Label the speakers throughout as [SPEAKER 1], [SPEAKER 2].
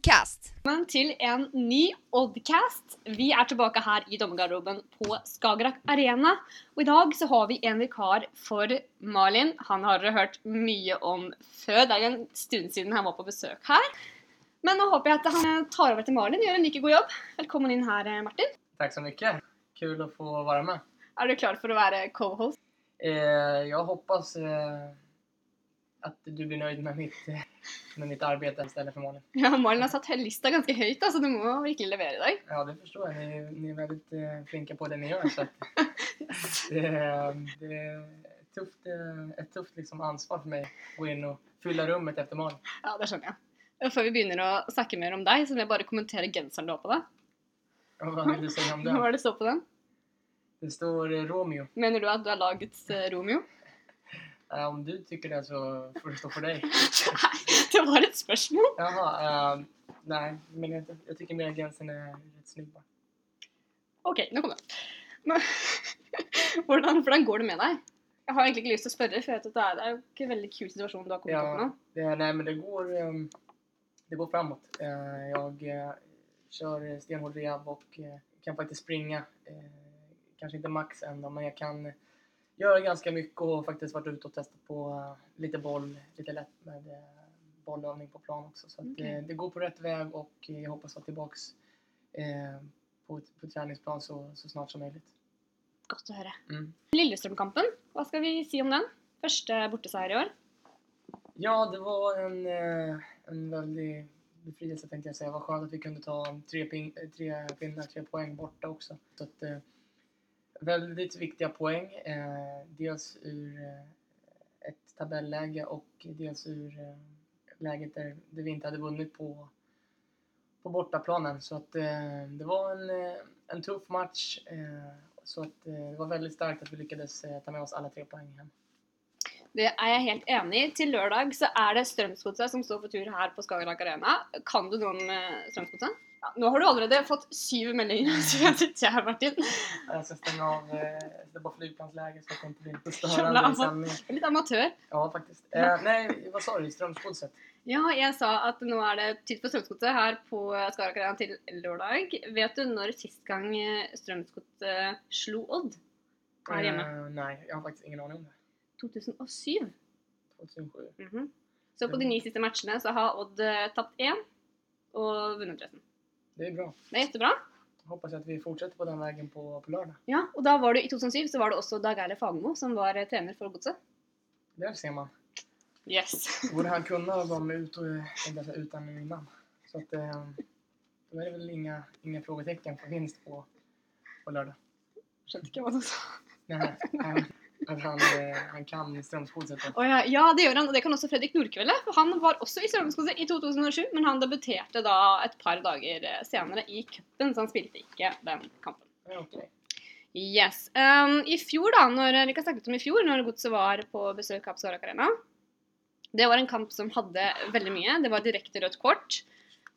[SPEAKER 1] Oddcast.
[SPEAKER 2] Velkommen til en ny Oddcast. Vi er tilbake her i dommergarderoben på Skagerrak Arena. Og i dag så har vi en vikar for Malin. Han har hørt mye om før. Det jo en stund siden han var på besøk her. Men nå håper jeg at han tar over til Malin og gjør en like god jobb. Velkommen inn her, Martin.
[SPEAKER 3] Tack så mycket. Kul att få vara med.
[SPEAKER 2] Er du klar for å være co-host?
[SPEAKER 3] Eh, jag hoppas eh, att du blir nöjd med mitt, eh, med mitt arbete istället för Malin.
[SPEAKER 2] Ja, Malin har satt lista ganske høyt, da, så du må virkelig levere i dag.
[SPEAKER 3] Ja, det förstår jag. Ni, är- ni är väldigt eh, flinka på det ni gör. Så att, det, det är ett tufft, eh, ett tufft liksom ansvar för mig att gå in och fylla rummet efter Malin.
[SPEAKER 2] Ja, det jeg. Og Før vi begynner å snakke mer om deg, så vil jeg bare kommentere genseren du har på deg.
[SPEAKER 3] Ja, vad vill du säga om
[SPEAKER 2] Hva er
[SPEAKER 3] det?
[SPEAKER 2] står på den?
[SPEAKER 3] Det står eh, Romeo.
[SPEAKER 2] Mener du at du er lagets eh, Romeo?
[SPEAKER 3] Eh, om du tycker det så får det stå för dig.
[SPEAKER 2] Det var et spørsmål.
[SPEAKER 3] Jaha, eh, nej, men jag, jag tycker mer gränsen är rätt snygg bara.
[SPEAKER 2] Ok, nå kom det. Men, hvordan, hvordan går det med deg? Jeg har egentlig ikke lyst til å spørre, for jeg vet at det ikke en veldig kul situasjon du har kommet opp i nå.
[SPEAKER 3] Det, nej, men det går, ehm, det går framåt. Eh, Jag eh, kör stenhård rehab och eh, kan faktiskt springa. Kanske inte max än då, men jag kan göra ganska mycket och faktiskt varit ute och testat på eh, lite boll, lite lätt med eh, bollövning på plan också. Så att,
[SPEAKER 2] Okej.
[SPEAKER 3] eh, det går på rätt väg och jag hoppas vara tillbaks eh, på, på träningsplan så, så snart som möjligt.
[SPEAKER 2] Godt å høre.
[SPEAKER 3] Mm.
[SPEAKER 2] Lillestrøm-kampen, hva skal vi si om den? Første borteseier i år.
[SPEAKER 3] Ja, det var en, en väldig befrielse tänkte jag säga. Vad skönt att vi kunde ta tre, pin, tre pinnar, tre poäng borta också. Så att, väldigt viktiga poäng. Eh, dels ur eh, ett tabelläge och dels ur eh, läget där, där vi inte hade vunnit på, på bortaplanen. Så att eh, det var en, eh, en tuff match. Eh, så att eh, det var väldigt starkt att vi lyckades eh, ta med oss alla tre poäng hem.
[SPEAKER 2] Det er jeg helt enig i. Til lørdag så er det Strømsgodset som står for tur her på Skagerrak Arena. Kan du noe om eh, Strømsgodset? Ja, nå har du allerede fått syv meldinger siden sitter her, Martin.
[SPEAKER 3] Jag ska stänga av, eh, sätta på flygplansläge så att det inte blir för
[SPEAKER 2] Jävla
[SPEAKER 3] störande i
[SPEAKER 2] ama-
[SPEAKER 3] sändningen.
[SPEAKER 2] Litt amatør.
[SPEAKER 3] Ja, faktiskt. Eh, nej, vad sa du? Strömsgodset?
[SPEAKER 2] Ja, jeg sa at nå er det tid for Strømsgodset her på Skagerrak Arena til lørdag. Vet du når sist gang eh, Strømsgodset slo Odd her hjemme?
[SPEAKER 3] Eh, nej, jag har faktiskt ingen aning om det.
[SPEAKER 2] 2007.
[SPEAKER 3] 2007.
[SPEAKER 2] Mhm. Så på de ni siste matchene så har Odd eh, tapt én og vunnet resten.
[SPEAKER 3] Det är bra.
[SPEAKER 2] Det er jättebra.
[SPEAKER 3] Hoppas att vi fortsätter på den vägen på, på lördag.
[SPEAKER 2] Ja, og da var det i 2007 så var det også Dag Eile Fagermo som var eh, trener for Godset.
[SPEAKER 3] Där ser man.
[SPEAKER 2] Yes.
[SPEAKER 3] Borde han kunna vara ut och jag säga, utan innan. Så att eh, då är det väl inga, inga frågetecken på vinst på, på lördag.
[SPEAKER 2] Skjønte ikke hva du sa.
[SPEAKER 3] Nej, att han, eh, han kan Strömsgodset. då.
[SPEAKER 2] Å ja, ja, det gjør han, og det kan også Fredrik Nordkvelde. For han var også i Strømsgodset i 2007, men han debuterte da et par dager eh, senere i cupen, så han spilte ikke den kampen.
[SPEAKER 3] Okej.
[SPEAKER 2] Yes. Um, I fjor, da, når, vi kan snakke om i fjor, når Godset var på besøk av Skarak Arena. Det var en kamp som hadde veldig mye. Det var direkte rødt kort.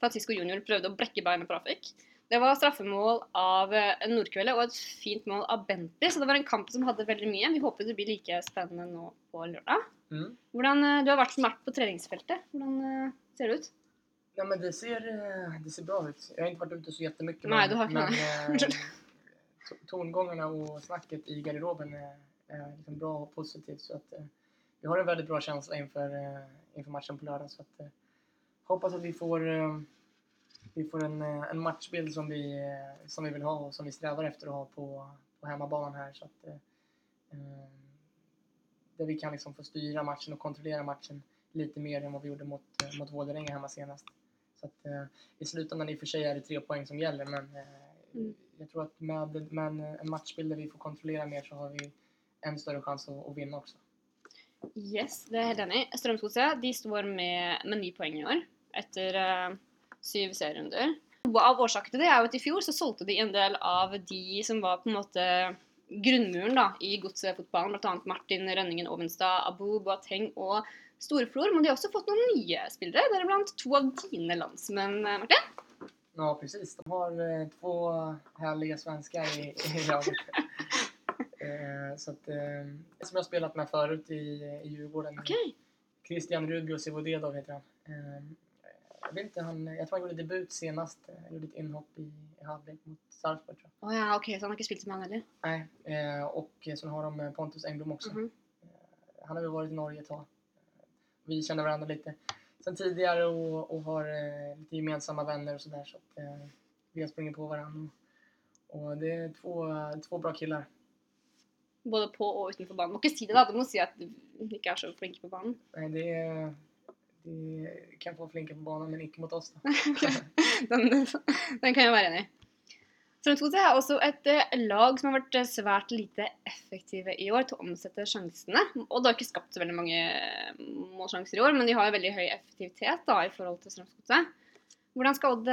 [SPEAKER 2] Francisco Junior prøvde å blekke beina på Rafik. Det var straffemål av eh, Nordkvelde og et fint mål av Bentley, så det var en kamp som hadde veldig mye. Vi håper det blir like spennende nå på lørdag.
[SPEAKER 3] Mm.
[SPEAKER 2] Hvordan, eh, du har vært vært på treningsfeltet. Hvordan eh, ser det ut?
[SPEAKER 3] Ja, men det ser, det ser bra ut. Jag har inte varit ute så jättemycket.
[SPEAKER 2] Nej, du har inte
[SPEAKER 3] men to- tongångarna och snacket i garderoben är, är liksom bra och positivt. Så att, vi har en väldigt bra känsla inför, inför matchen på lördag. Så att, hoppas att vi får, vi får en, eh, en matchbild som vi, eh, som vi vill ha och som vi strävar efter att ha på, på hemmabanan här. Så att, eh, eh, där vi kan liksom få styra matchen och kontrollera matchen lite mer än vad vi gjorde mot, mot Vålerenga hemma senast. Så att, eh, I slutändan i och för sig är det tre poäng som gäller men eh,
[SPEAKER 2] Mm.
[SPEAKER 3] jag tror att med, med en, en matchbild där vi får kontrollera mer så har vi en större chans att, att vinna också.
[SPEAKER 2] Yes, det er jeg helt enig. Strømsgodset de står med, med ni poeng i år etter eh, syv serierunder. Noe av årsaken til det er jo at i fjor så solgte de en del av de som var på en måte grunnmuren da, i godsfotballen, bl.a. Martin Rønningen Ovenstad, Abu Boateng og Storflor. Men de har også fått noen nye spillere, deriblant to av dine landsmenn, eh, Martin.
[SPEAKER 3] Ja precis, de har eh, två härliga svenskar i, i laget. eh, så att, eh, som jag har spelat med förut i, i Djurgården.
[SPEAKER 2] Ok.
[SPEAKER 3] Christian Rubio Sivodedov heter han. Eh, Jag vet inte, han, jag tror han gjorde debut senast, eh, gjorde ett inhopp i, i halvlek mot Sarpsborg tror jag.
[SPEAKER 2] Å ja, ok, så han har ikke spilt med han heller?
[SPEAKER 3] Nej, eh, och sen har de eh, Pontus Engblom också.
[SPEAKER 2] Mhm.
[SPEAKER 3] Eh, Han har väl varit i Norge ett tag. Vi känner varandra lite sen tidigare och, och har eh, lite gemensamma vänner och sådär. Så att, vi har sprungit på varandra. Och, och det är två, två bra killar.
[SPEAKER 2] Både på og utenfor banen. Må ikke si det, da. Du må si at du ikke er så flink på banen.
[SPEAKER 3] Nej, det, är- det kan få flinka på banan men inte mot oss. Då.
[SPEAKER 2] den, den kan jeg være enig i. Strømsgodset er også et eh, lag som har vært eh, svært lite effektive i år til å omsette sjansene. Og det har ikke skapt så veldig mange eh, målsjanser i år, men de har veldig høy effektivitet da, i forhold til Strømsgodset. Hvordan skal Odd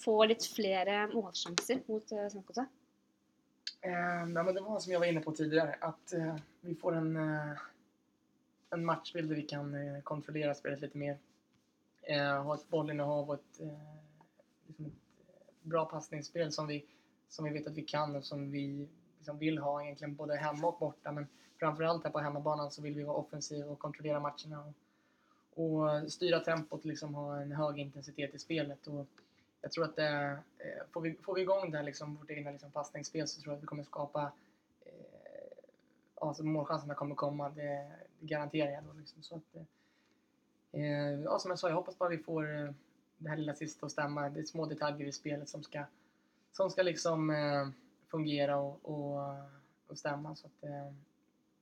[SPEAKER 2] få litt flere målsjanser mot Strømsgodset?
[SPEAKER 3] Eh, ja, men det var som jag var inne på tidigare, att eh, vi får en, eh, en matchbild där vi kan eh, kontrollera spelet lite mer. Eh, ha ett bollinnehav och ett, eh, liksom ett eh, bra passningsspel som vi, som vi vet att vi kan och som vi liksom vill ha egentligen både hemma och borta. Men framförallt här på hemmabanan så vill vi vara offensiva och kontrollera matcherna och, och styra tempot, liksom ha en hög intensitet i spelet. Och, jag tror att det, eh, får, vi, får vi igång det här liksom, vårt egna liksom, passningsspel så tror jag att vi kommer skapa alltså målchanserna kommer komma, det, det garanterar jag då. Liksom. Så att, eh, ja, som jag sa, jag hoppas bara vi får eh, det här lilla sista att stämma. Det är små detaljer i spelet som ska, som ska liksom eh, fungera och, och, och stämma. Så att, eh,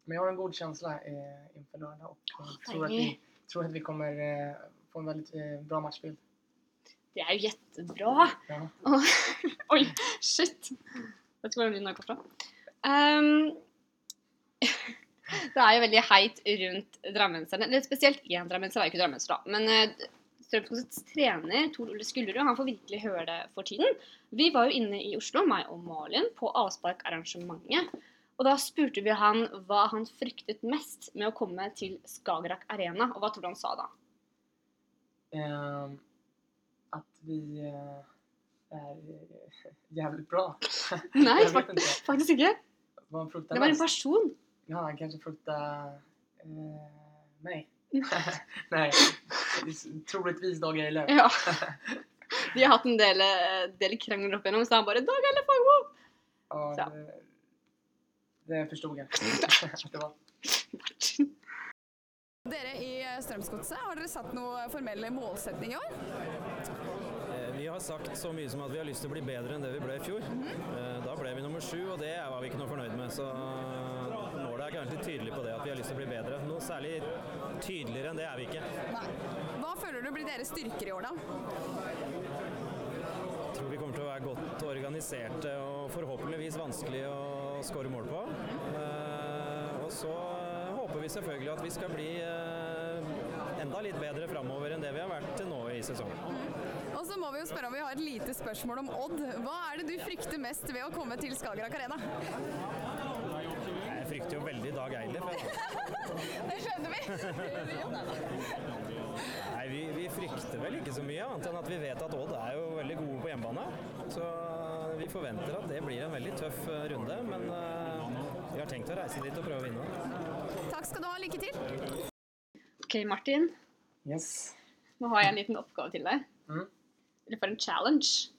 [SPEAKER 3] men jag har en god känsla eh, inför lördag och eh, tror, att vi, tror att vi kommer eh, få en väldigt eh, bra matchbild.
[SPEAKER 2] Det er jo jättebra!
[SPEAKER 3] Ja.
[SPEAKER 2] Oi, shit! Hvor den lyden har gått fra. Ehm, det er jo veldig heit rundt drammenserne. Eller spesielt én drammenser er jo ikke drammenser, da. Men uh, Strømsgodsets trener, Tor Ole Skullerud, han får virkelig høre det for tiden. Vi var jo inne i Oslo, meg og Malin, på avsparkarrangementet. Og da spurte vi han hva han fryktet mest med å komme til Skagerrak Arena. Og hva tror du han sa da?
[SPEAKER 3] Ehm, att vi eh, är eh, jävligt bra.
[SPEAKER 2] Nei, fakt
[SPEAKER 3] inte.
[SPEAKER 2] faktisk ikke. Det var en person.
[SPEAKER 3] Ja, han kanske fruktar eh, mig. Nej, det är troligtvis Dag Eiler.
[SPEAKER 2] Ja. De har hatt en del, eh, del krangler opp igjennom, så han bare 'Dag eller Fagmo!'
[SPEAKER 3] Ja,
[SPEAKER 2] Så.
[SPEAKER 3] det, det förstod jag. att det var.
[SPEAKER 1] Dere i Strømsgodset, har dere satt noen formelle målsetninger i år?
[SPEAKER 4] Eh, Vi har sagt så mye som at vi har lyst til å bli bedre enn det vi ble i fjor. Eh, Da ble vi nummer sju, og det var vi ikke noe fornøyd med. Så er ganske tydelig på det, at vi har lyst til å bli bedre. Noe særlig tydeligere enn det er vi ikke.
[SPEAKER 1] Hva føler du blir deres styrker i år, da?
[SPEAKER 4] Jeg tror vi kommer til å være godt organiserte og forhåpentligvis vanskelig å skåre mål på. Eh, Og så eh, håper vi selvfølgelig at vi skal bli eh, enda litt bedre framover enn det vi har vært til nå i sesongen.
[SPEAKER 1] Og så må vi jo spørre om vi har et lite spørsmål om Odd. Hva er det du frykter mest ved å komme til Skagerrak Arena?
[SPEAKER 4] Jeg frykter jo veldig Dag Eilif. jeg, da.
[SPEAKER 1] Det skjønner vi!
[SPEAKER 4] Nei, vi, vi frykter vel ikke så mye, annet enn at vi vet at Odd er jo veldig gode på hjemmebane. Så vi forventer at det blir en veldig tøff eh, runde, men eh, vi har tenkt å reise dit og prøve å vinne.
[SPEAKER 1] Takk skal du ha. Lykke til.
[SPEAKER 2] Ok, Martin.
[SPEAKER 3] Yes.
[SPEAKER 2] Nå har jeg en liten oppgave til deg.
[SPEAKER 3] Mm.
[SPEAKER 2] Eller for en challenge.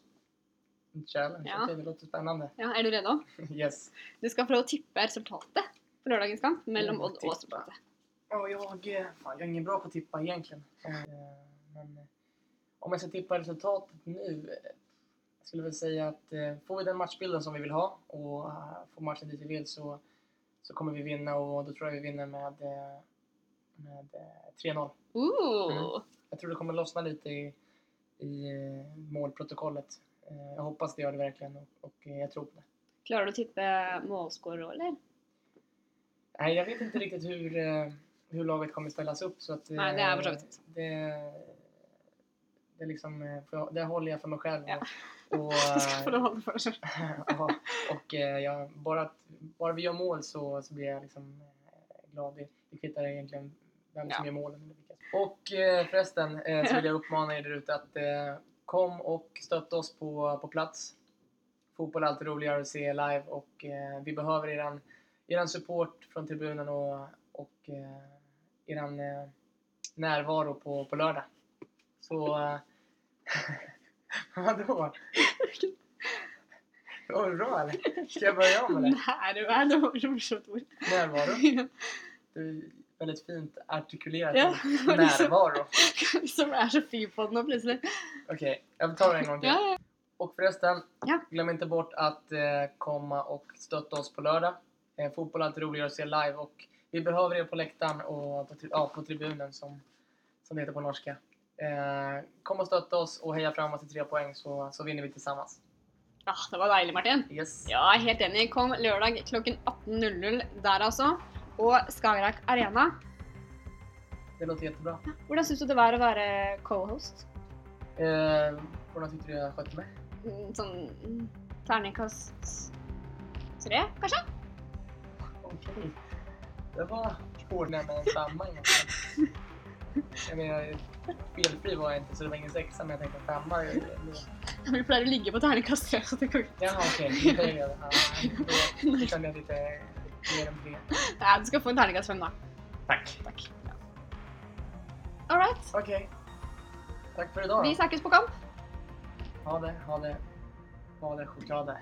[SPEAKER 3] En challenge.
[SPEAKER 2] Ja.
[SPEAKER 3] Okej, det låter spännande.
[SPEAKER 2] Ja, Er du redo?
[SPEAKER 3] Yes.
[SPEAKER 2] Du skal få tippe resultatet på lørdagens kamp mellom
[SPEAKER 3] Oh,
[SPEAKER 2] Odd
[SPEAKER 3] tippa.
[SPEAKER 2] Strømsgodset.
[SPEAKER 3] Ja, jag, eh, fan, jag är ingen bra på att tippa egentligen. Eh, Men eh, om jag ska tippa resultatet nu. Jag skulle väl säga att får vi den matchbilden som vi vill ha och får matchen dit vi vill så, så kommer vi vinna och då tror jag vi vinner med, med eh, 3-0.
[SPEAKER 2] Ooh.
[SPEAKER 3] Jag tror det kommer lossna lite i, i målprotokollet. Jag hoppas det gör det verkligen och, och jag tror på det.
[SPEAKER 2] Klarer du tippe målskårer òg, eller?
[SPEAKER 3] Nej, jag vet inte riktigt hur, eh, hur laget kommer ställas upp. Så att, eh,
[SPEAKER 2] Nej, det är för så vitt.
[SPEAKER 3] det, det, liksom, eh, det håller jag för mig själv.
[SPEAKER 2] Ja.
[SPEAKER 3] Och, och,
[SPEAKER 2] Du få
[SPEAKER 3] eh, ja, och eh, jag, bara, att, bara vi gör mål så, så blir jag liksom eh, glad. Det, det kvittar egentligen vem som
[SPEAKER 2] Ja.
[SPEAKER 3] gör målen. eller vilka. Och eh, förresten eh, så vill jag uppmana er där ute att eh, kom och stötta oss på, på plats. Fotboll är alltid roligare att se live och eh, vi behöver eran, eran support från tribunen och, och eh, eran eh, närvaro på, på lördag. Så... eh, Vadå? Var det bra eller? Ska jag börja om eller?
[SPEAKER 2] Närvaro, det var morsomt ord.
[SPEAKER 3] Närvaro. Du är väldigt fint artikulerat.
[SPEAKER 2] Ja, det var
[SPEAKER 3] Närvaro.
[SPEAKER 2] Som är så fy på den plötsligt.
[SPEAKER 3] Okej, jag tar det en gång till.
[SPEAKER 2] Ja, ja.
[SPEAKER 3] Och förresten, glöm inte bort att eh, komma och stötta oss på lördag. Eh, fotboll är alltid roligare att se live och vi behöver er på läktaren och på, ja, på tribunen som, som det heter på norska. Eh, kom och stötta oss och heja framåt till tre poäng så, så vinner vi tillsammans.
[SPEAKER 2] Ah, det var deilig, Martin.
[SPEAKER 3] Yes.
[SPEAKER 2] Ja, jeg helt enig. Kom lørdag klokken 18.00 der, altså. Og Skagerrak Arena.
[SPEAKER 3] Det låter jättebra.
[SPEAKER 2] Hvordan syns du det var å være co-host?
[SPEAKER 3] Eh, Hvordan tyckte du jag skötte mig?
[SPEAKER 2] Mm, Sånn mm, terningkast tre, kanskje?
[SPEAKER 3] Okej. Det var hårdare med en femma egentligen. Jag menar, felfri var jag inte så det var ingen sexa men jag tänkte femma. är- det-
[SPEAKER 2] Vi pleier å ligge på terningkast tre. så det kan
[SPEAKER 3] Jaha okej, okay. det är det. Ja, då- kände jag lite mer än tre.
[SPEAKER 2] Nei, du skal få en terningkast fem, da.
[SPEAKER 3] Tack.
[SPEAKER 2] Takk. Ja. All right.
[SPEAKER 3] Okej. Tack för idag
[SPEAKER 2] Vi
[SPEAKER 3] då.
[SPEAKER 2] snakkes på kamp.
[SPEAKER 3] Ha det, ha det. Ha det chokladet.